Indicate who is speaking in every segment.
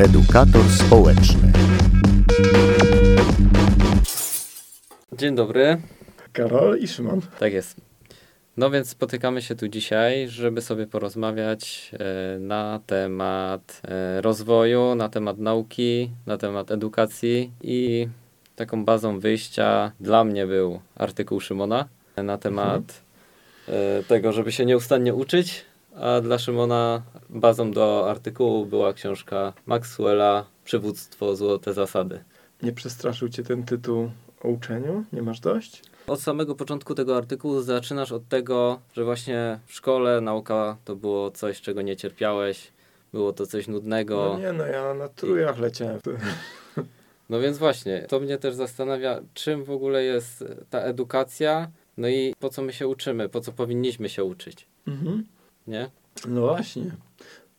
Speaker 1: Edukator społeczny.
Speaker 2: Dzień dobry.
Speaker 3: Karol i Szymon.
Speaker 2: Tak jest. No więc spotykamy się tu dzisiaj, żeby sobie porozmawiać e, na temat e, rozwoju, na temat nauki, na temat edukacji i taką bazą wyjścia dla mnie był artykuł Szymona na temat e, tego, żeby się nieustannie uczyć, a dla Szymona bazą do artykułu była książka Maxwella Przywództwo Złote Zasady.
Speaker 3: Nie przestraszył cię ten tytuł o uczeniu? Nie masz dość?
Speaker 2: Od samego początku tego artykułu zaczynasz od tego, że właśnie w szkole nauka to było coś, czego nie cierpiałeś, było to coś nudnego.
Speaker 3: No nie, no ja na trójach leciałem.
Speaker 2: No więc właśnie, to mnie też zastanawia, czym w ogóle jest ta edukacja, no i po co my się uczymy, po co powinniśmy się uczyć,
Speaker 3: Mhm.
Speaker 2: Nie?
Speaker 3: No właśnie,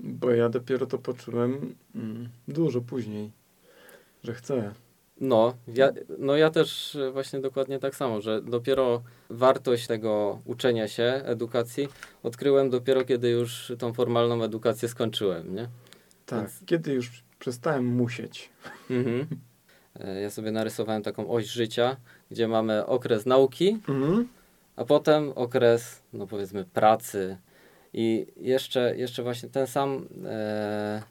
Speaker 3: bo ja dopiero to poczułem mm, dużo później, że chcę.
Speaker 2: No ja, no ja też właśnie dokładnie tak samo, że dopiero wartość tego uczenia się, edukacji odkryłem dopiero kiedy już tą formalną edukację skończyłem, nie?
Speaker 3: Tak,
Speaker 2: Więc-
Speaker 3: kiedy już przestałem musieć.
Speaker 2: Mhm. E, Ja sobie narysowałem taką oś życia, gdzie mamy okres nauki,
Speaker 3: Mhm.
Speaker 2: a potem okres, no powiedzmy, pracy. I jeszcze, jeszcze właśnie ten sam, e,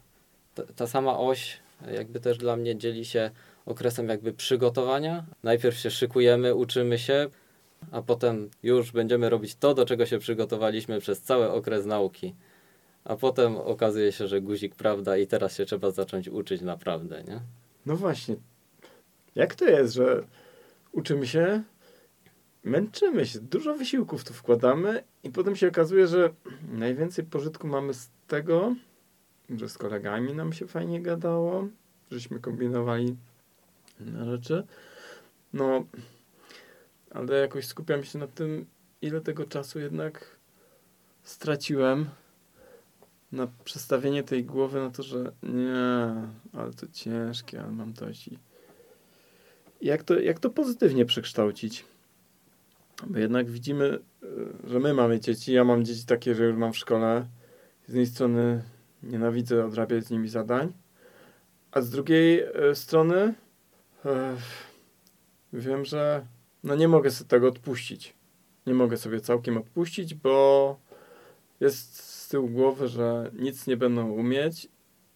Speaker 2: ta, sama oś jakby też dla mnie dzieli się okresem jakby przygotowania. Najpierw się szykujemy, uczymy się, a potem już będziemy robić to, do czego się przygotowaliśmy przez cały okres nauki. A potem okazuje się, że guzik prawda i teraz się trzeba zacząć uczyć naprawdę, nie?
Speaker 3: No właśnie, jak to jest, że uczymy się, męczymy się, dużo wysiłków tu wkładamy i potem się okazuje, że najwięcej pożytku mamy z tego, że z kolegami nam się fajnie gadało, żeśmy kombinowali inne rzeczy. No, ale jakoś skupiam się na tym, ile tego czasu jednak straciłem na przestawienie tej głowy na to, że nie, ale to ciężkie, ale mam dość. Jak to, jak to pozytywnie przekształcić? Bo jednak widzimy, y, że my mamy dzieci, ja mam dzieci takie, że już mam w szkole. Z jednej strony nienawidzę odrabiać z nimi zadań, a z drugiej y, strony e, wiem, że no nie mogę sobie tego odpuścić. Nie mogę sobie całkiem odpuścić, bo jest z tyłu głowy, że nic nie będą umieć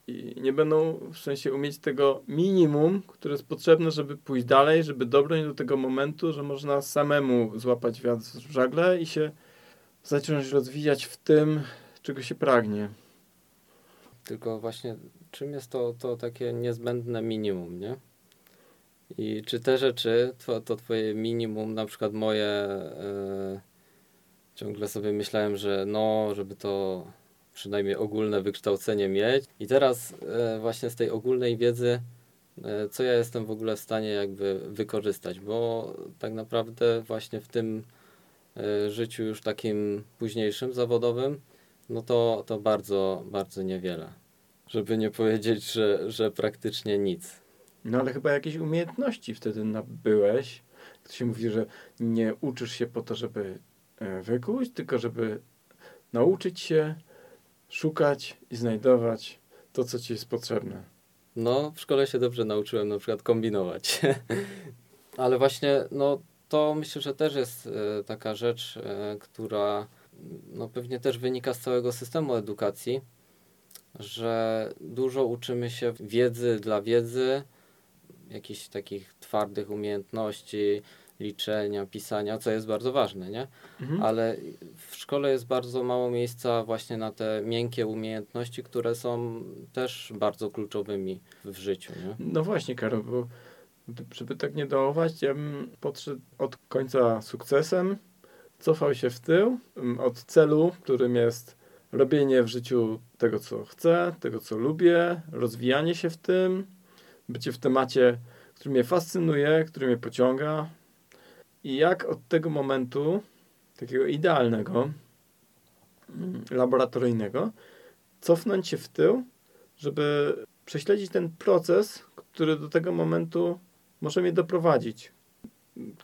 Speaker 3: i nie będą w sensie umieć tego minimum, które jest potrzebne, żeby pójść dalej, żeby dobrnąć do tego momentu, że można samemu złapać wiatr w żagle i się zacząć rozwijać w tym, czego się pragnie.
Speaker 2: Tylko właśnie czym jest to, to takie niezbędne minimum, nie? I czy te rzeczy, to, to twoje minimum, na przykład moje, e, ciągle sobie myślałem, że no, żeby to przynajmniej ogólne wykształcenie mieć. I teraz e, właśnie z tej ogólnej wiedzy, e, co ja jestem w ogóle w stanie jakby wykorzystać, bo tak naprawdę właśnie w tym e, życiu już takim późniejszym, zawodowym, no to, to bardzo, bardzo niewiele. Żeby nie powiedzieć, że, że praktycznie nic.
Speaker 3: No ale chyba jakieś umiejętności wtedy nabyłeś. To się mówi, że nie uczysz się po to, żeby wykuć, tylko żeby nauczyć się szukać i znajdować to, co ci jest potrzebne.
Speaker 2: No, w szkole się dobrze nauczyłem na przykład kombinować. Ale właśnie, no to myślę, że też jest e, taka rzecz, e, która no, pewnie też wynika z całego systemu edukacji, że dużo uczymy się wiedzy dla wiedzy, jakichś takich twardych umiejętności, liczenia, pisania, co jest bardzo ważne, nie?
Speaker 3: Mhm.
Speaker 2: ale w szkole jest bardzo mało miejsca właśnie na te miękkie umiejętności, które są też bardzo kluczowymi w życiu. Nie?
Speaker 3: No właśnie, Karol, bo żeby tak nie dołować, ja bym podszedł od końca sukcesem, cofał się w tył, od celu, którym jest robienie w życiu tego, co chcę, tego, co lubię, rozwijanie się w tym, bycie w temacie, który mnie fascynuje, który mnie pociąga. I jak od tego momentu, takiego idealnego, mm, laboratoryjnego, cofnąć się w tył, żeby prześledzić ten proces, który do tego momentu może mnie doprowadzić.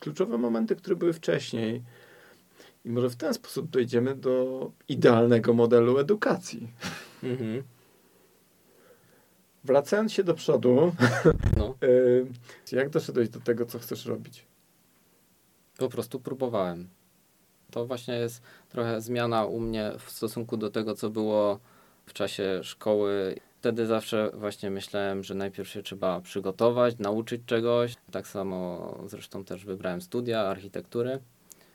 Speaker 3: Kluczowe momenty, które były wcześniej. I może w ten sposób dojdziemy do idealnego modelu edukacji.
Speaker 2: Mhm.
Speaker 3: Wracając się do przodu,
Speaker 2: No,
Speaker 3: y, jak doszedłeś do tego, co chcesz robić?
Speaker 2: Po prostu próbowałem. To właśnie jest trochę zmiana u mnie w stosunku do tego, co było w czasie szkoły. Wtedy zawsze właśnie myślałem, że najpierw się trzeba przygotować, nauczyć czegoś. Tak samo zresztą też wybrałem studia architektury,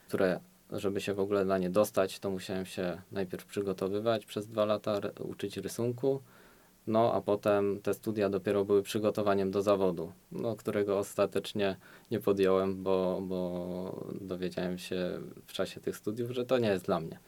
Speaker 2: które, żeby się w ogóle na nie dostać, to musiałem się najpierw przygotowywać przez dwa lata, uczyć rysunku. No, a potem te studia dopiero były przygotowaniem do zawodu, no, którego ostatecznie nie podjąłem, bo, bo dowiedziałem się w czasie tych studiów, że to nie jest dla mnie.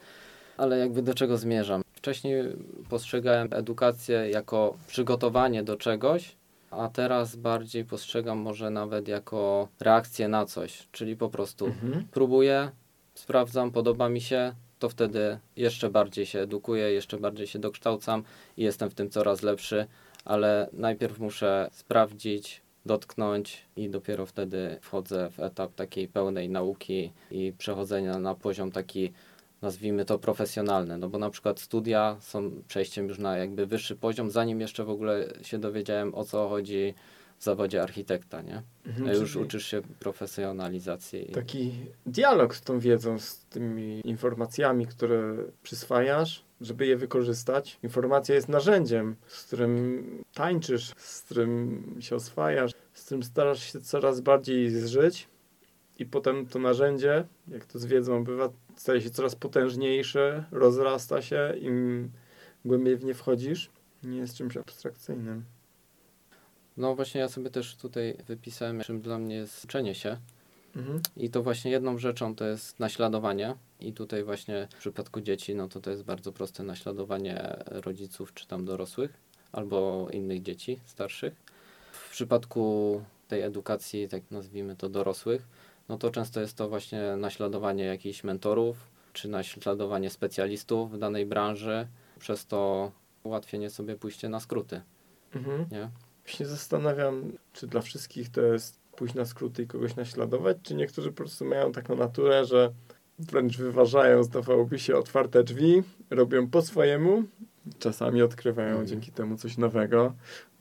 Speaker 2: Ale jakby do czego zmierzam? Wcześniej postrzegałem edukację jako przygotowanie do czegoś, a teraz bardziej postrzegam może nawet jako reakcję na coś, czyli po prostu
Speaker 3: Mhm.
Speaker 2: próbuję, sprawdzam, podoba mi się, to wtedy jeszcze bardziej się edukuję, jeszcze bardziej się dokształcam i jestem w tym coraz lepszy, ale najpierw muszę sprawdzić, dotknąć i dopiero wtedy wchodzę w etap takiej pełnej nauki i przechodzenia na poziom taki nazwijmy to profesjonalny, no bo na przykład studia są przejściem już na jakby wyższy poziom, zanim jeszcze w ogóle się dowiedziałem o co chodzi w zawodzie architekta, nie?
Speaker 3: Mhm,
Speaker 2: A już uczysz się profesjonalizacji.
Speaker 3: Taki dialog z tą wiedzą, z tymi informacjami, które przyswajasz, żeby je wykorzystać. Informacja jest narzędziem, z którym tańczysz, z którym się oswajasz, z którym starasz się coraz bardziej zżyć. I potem to narzędzie, jak to z wiedzą bywa, staje się coraz potężniejsze, rozrasta się, im głębiej w nie wchodzisz. Nie jest czymś abstrakcyjnym.
Speaker 2: No właśnie ja sobie też tutaj wypisałem, czym dla mnie jest uczenie się.
Speaker 3: Mhm.
Speaker 2: I to właśnie jedną rzeczą to jest naśladowanie. I tutaj właśnie w przypadku dzieci, no to to jest bardzo proste naśladowanie rodziców czy tam dorosłych albo innych dzieci starszych. W przypadku tej edukacji, tak nazwijmy to dorosłych, no to często jest to właśnie naśladowanie jakichś mentorów czy naśladowanie specjalistów w danej branży. Przez to ułatwienie sobie pójście na skróty,
Speaker 3: Mhm.
Speaker 2: nie?
Speaker 3: Się zastanawiam, czy dla wszystkich to jest pójść na skróty i kogoś naśladować, czy niektórzy po prostu mają taką naturę, że wręcz wyważają, zdawałoby się, otwarte drzwi, robią po swojemu, czasami odkrywają
Speaker 2: Mhm.
Speaker 3: dzięki temu coś nowego.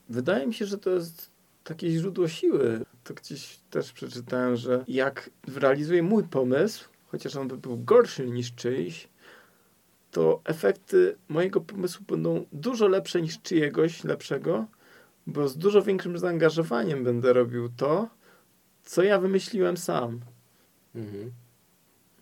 Speaker 3: Wydaje mi się, że to jest takie źródło siły. To gdzieś też przeczytałem, że jak realizuję mój pomysł, chociaż on by był gorszy niż czyjś, to efekty mojego pomysłu będą dużo lepsze niż czyjegoś lepszego, bo z dużo większym zaangażowaniem będę robił to, co ja wymyśliłem sam.
Speaker 2: Mhm.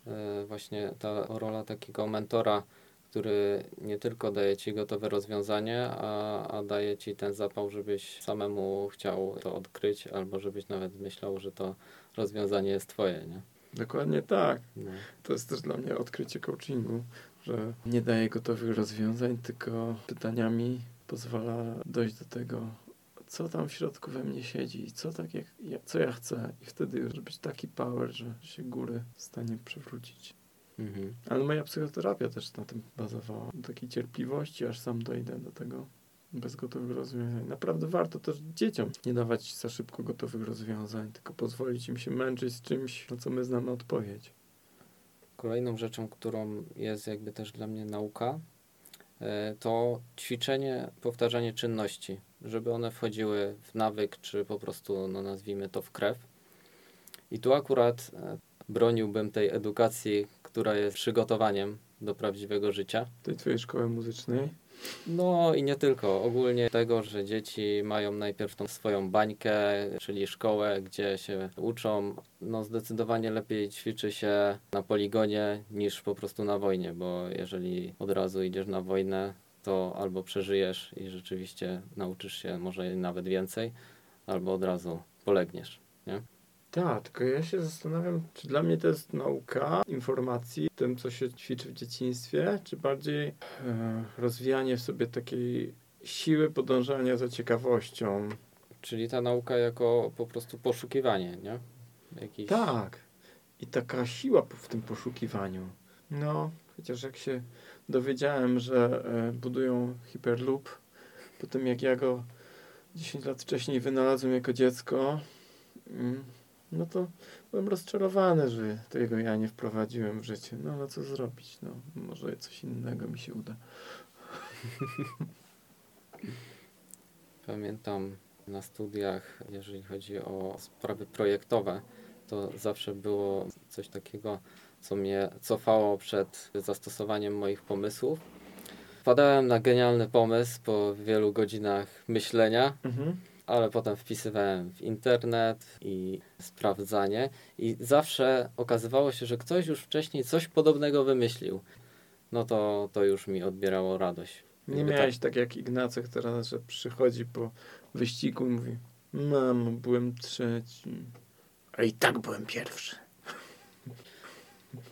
Speaker 2: E, Właśnie ta rola takiego mentora, który nie tylko daje ci gotowe rozwiązanie, a, a daje ci ten zapał, żebyś samemu chciał to odkryć, albo żebyś nawet myślał, że to rozwiązanie jest twoje, nie?
Speaker 3: Dokładnie tak.
Speaker 2: No.
Speaker 3: To jest też dla mnie odkrycie coachingu, że nie daje gotowych rozwiązań, tylko pytaniami pozwala dojść do tego, co tam w środku we mnie siedzi i co, tak jak, ja, co ja chcę. I wtedy już być taki power, że się góry w stanie przewrócić.
Speaker 2: Mhm.
Speaker 3: Ale moja psychoterapia też na tym bazowała. Takiej cierpliwości, aż sam dojdę do tego bez gotowych rozwiązań. Naprawdę warto też dzieciom nie dawać za szybko gotowych rozwiązań, tylko pozwolić im się męczyć z czymś, na co my znamy odpowiedź.
Speaker 2: Kolejną rzeczą, którą jest jakby też dla mnie nauka, e, to ćwiczenie, powtarzanie czynności, żeby one wchodziły w nawyk, czy po prostu, no nazwijmy to, w krew. I tu akurat e, broniłbym tej edukacji, która jest przygotowaniem do prawdziwego życia.
Speaker 3: Tej twojej szkoły muzycznej.
Speaker 2: No i nie tylko. Ogólnie tego, że dzieci mają najpierw tą swoją bańkę, czyli szkołę, gdzie się uczą. No zdecydowanie lepiej ćwiczy się na poligonie niż po prostu na wojnie, bo jeżeli od razu idziesz na wojnę, to albo przeżyjesz i rzeczywiście nauczysz się może nawet więcej, albo od razu polegniesz.
Speaker 3: Tak, tylko ja się zastanawiam, czy dla mnie to jest nauka informacji, tym, co się ćwiczy w dzieciństwie, czy bardziej e, rozwijanie w sobie takiej siły podążania za ciekawością.
Speaker 2: Czyli ta nauka jako po prostu poszukiwanie, nie? Jakiś...
Speaker 3: Tak. I taka siła w tym poszukiwaniu. No, chociaż jak się dowiedziałem, że e, budują Hyperloop, po tym jak ja go 10 lat wcześniej wynalazłem jako dziecko, mm, no to byłem rozczarowany, że tego ja nie wprowadziłem w życie. No ale co zrobić? No, może coś innego mi się uda.
Speaker 2: Pamiętam na studiach, jeżeli chodzi o sprawy projektowe, to zawsze było coś takiego, co mnie cofało przed zastosowaniem moich pomysłów. Wpadałem na genialny pomysł po wielu godzinach myślenia,
Speaker 3: Mhm.
Speaker 2: ale potem wpisywałem w internet i sprawdzanie i zawsze okazywało się, że ktoś już wcześniej coś podobnego wymyślił. No to, to już mi odbierało radość.
Speaker 3: Nie
Speaker 2: Jakby
Speaker 3: miałeś tak jak Ignacek teraz, że przychodzi po wyścigu i mówi Mamo, byłem trzeci. A i tak byłem pierwszy.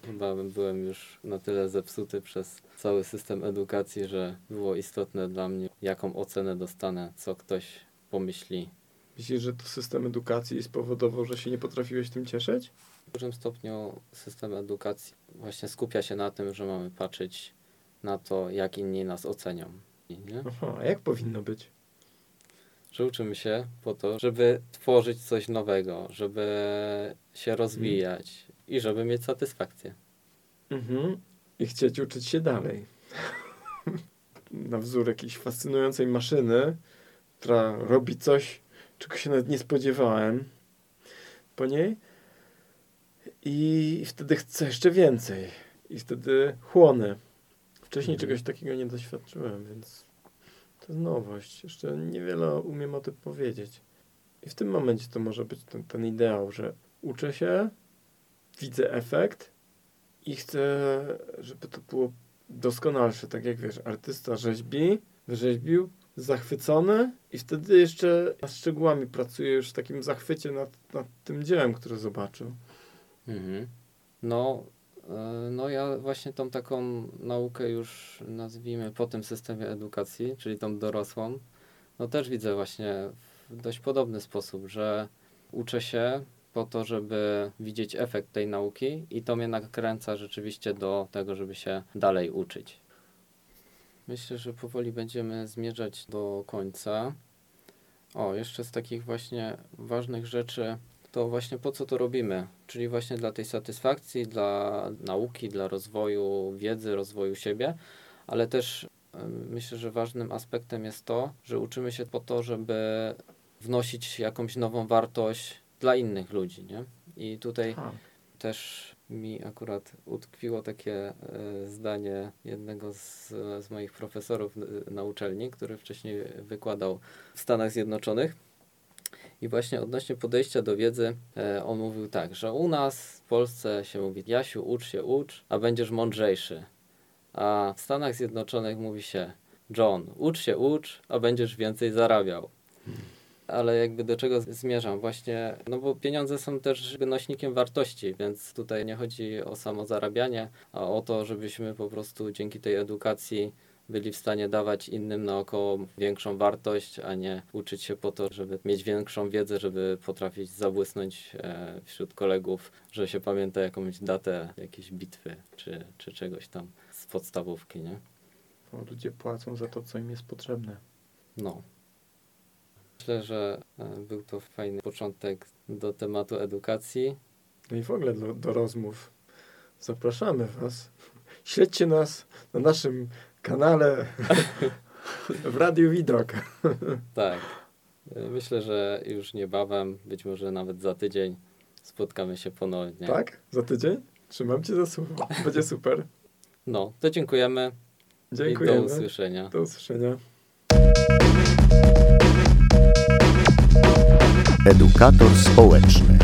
Speaker 2: Chyba byłem już na tyle zepsuty przez cały system edukacji, że było istotne dla mnie, jaką ocenę dostanę, co ktoś pomyśli.
Speaker 3: Myślisz, że to system edukacji spowodował, że się nie potrafiłeś tym cieszyć?
Speaker 2: W dużym stopniu system edukacji właśnie skupia się na tym, że mamy patrzeć na to, jak inni nas ocenią. Nie?
Speaker 3: Aha, a jak powinno być?
Speaker 2: Że uczymy się po to, żeby tworzyć coś nowego, żeby się rozwijać i żeby mieć satysfakcję.
Speaker 3: Mhm. I chcieć uczyć się dalej. Na wzór jakiejś fascynującej maszyny, która robi coś, czego się nawet nie spodziewałem po niej. I wtedy chcę jeszcze więcej. I wtedy chłonę. Wcześniej
Speaker 2: Mhm.
Speaker 3: czegoś takiego nie doświadczyłem, więc to jest nowość. Jeszcze niewiele umiem o tym powiedzieć. I w tym momencie to może być ten, ten ideał, że uczę się, widzę efekt i chcę, żeby to było doskonalsze. Tak jak wiesz, artysta rzeźbi, wyrzeźbił, zachwycony i wtedy jeszcze nad szczegółami pracuje już w takim zachwycie nad, nad tym dziełem, które zobaczył.
Speaker 2: Mhm. No, e, no ja właśnie tą taką naukę już nazwijmy po tym systemie edukacji, czyli tą dorosłą, no też widzę właśnie w dość podobny sposób, że uczę się po to, żeby widzieć efekt tej nauki i to mnie nakręca rzeczywiście do tego, żeby się dalej uczyć. Myślę, że powoli będziemy zmierzać do końca. O, jeszcze z takich właśnie ważnych rzeczy, to właśnie po co to robimy? Czyli właśnie dla tej satysfakcji, dla nauki, dla rozwoju wiedzy, rozwoju siebie, ale też myślę, że ważnym aspektem jest to, że uczymy się po to, żeby wnosić jakąś nową wartość dla innych ludzi, nie? I tutaj
Speaker 3: Ha.
Speaker 2: też mi akurat utkwiło takie e, zdanie jednego z, z moich profesorów na uczelni, który wcześniej wykładał w Stanach Zjednoczonych. I właśnie odnośnie podejścia do wiedzy, e, on mówił tak, że u nas w Polsce się mówi Jasiu, ucz się, ucz, a będziesz mądrzejszy. A w Stanach Zjednoczonych mówi się John, ucz się, ucz, a będziesz więcej zarabiał. Ale jakby do czego zmierzam? Właśnie, no bo pieniądze są też nośnikiem wartości, więc tutaj nie chodzi o samo zarabianie, a o to, żebyśmy po prostu dzięki tej edukacji byli w stanie dawać innym naokoło większą wartość, a nie uczyć się po to, żeby mieć większą wiedzę, żeby potrafić zabłysnąć e, wśród kolegów, że się pamięta jakąś datę jakiejś bitwy czy, czy czegoś tam z podstawówki, nie?
Speaker 3: Bo ludzie płacą za to, co im jest potrzebne.
Speaker 2: No. Myślę, że e, był to fajny początek do tematu edukacji.
Speaker 3: No i w ogóle do, do rozmów. Zapraszamy Was. Śledźcie nas na naszym kanale w Radiu Widok.
Speaker 2: Tak. Myślę, że już niebawem, być może nawet za tydzień, spotkamy się ponownie.
Speaker 3: Tak? Za tydzień? Trzymam Cię za słowo. Będzie super.
Speaker 2: No, to dziękujemy i do
Speaker 3: Dziękujemy.
Speaker 2: usłyszenia.
Speaker 3: Do usłyszenia.
Speaker 1: edukator społeczny.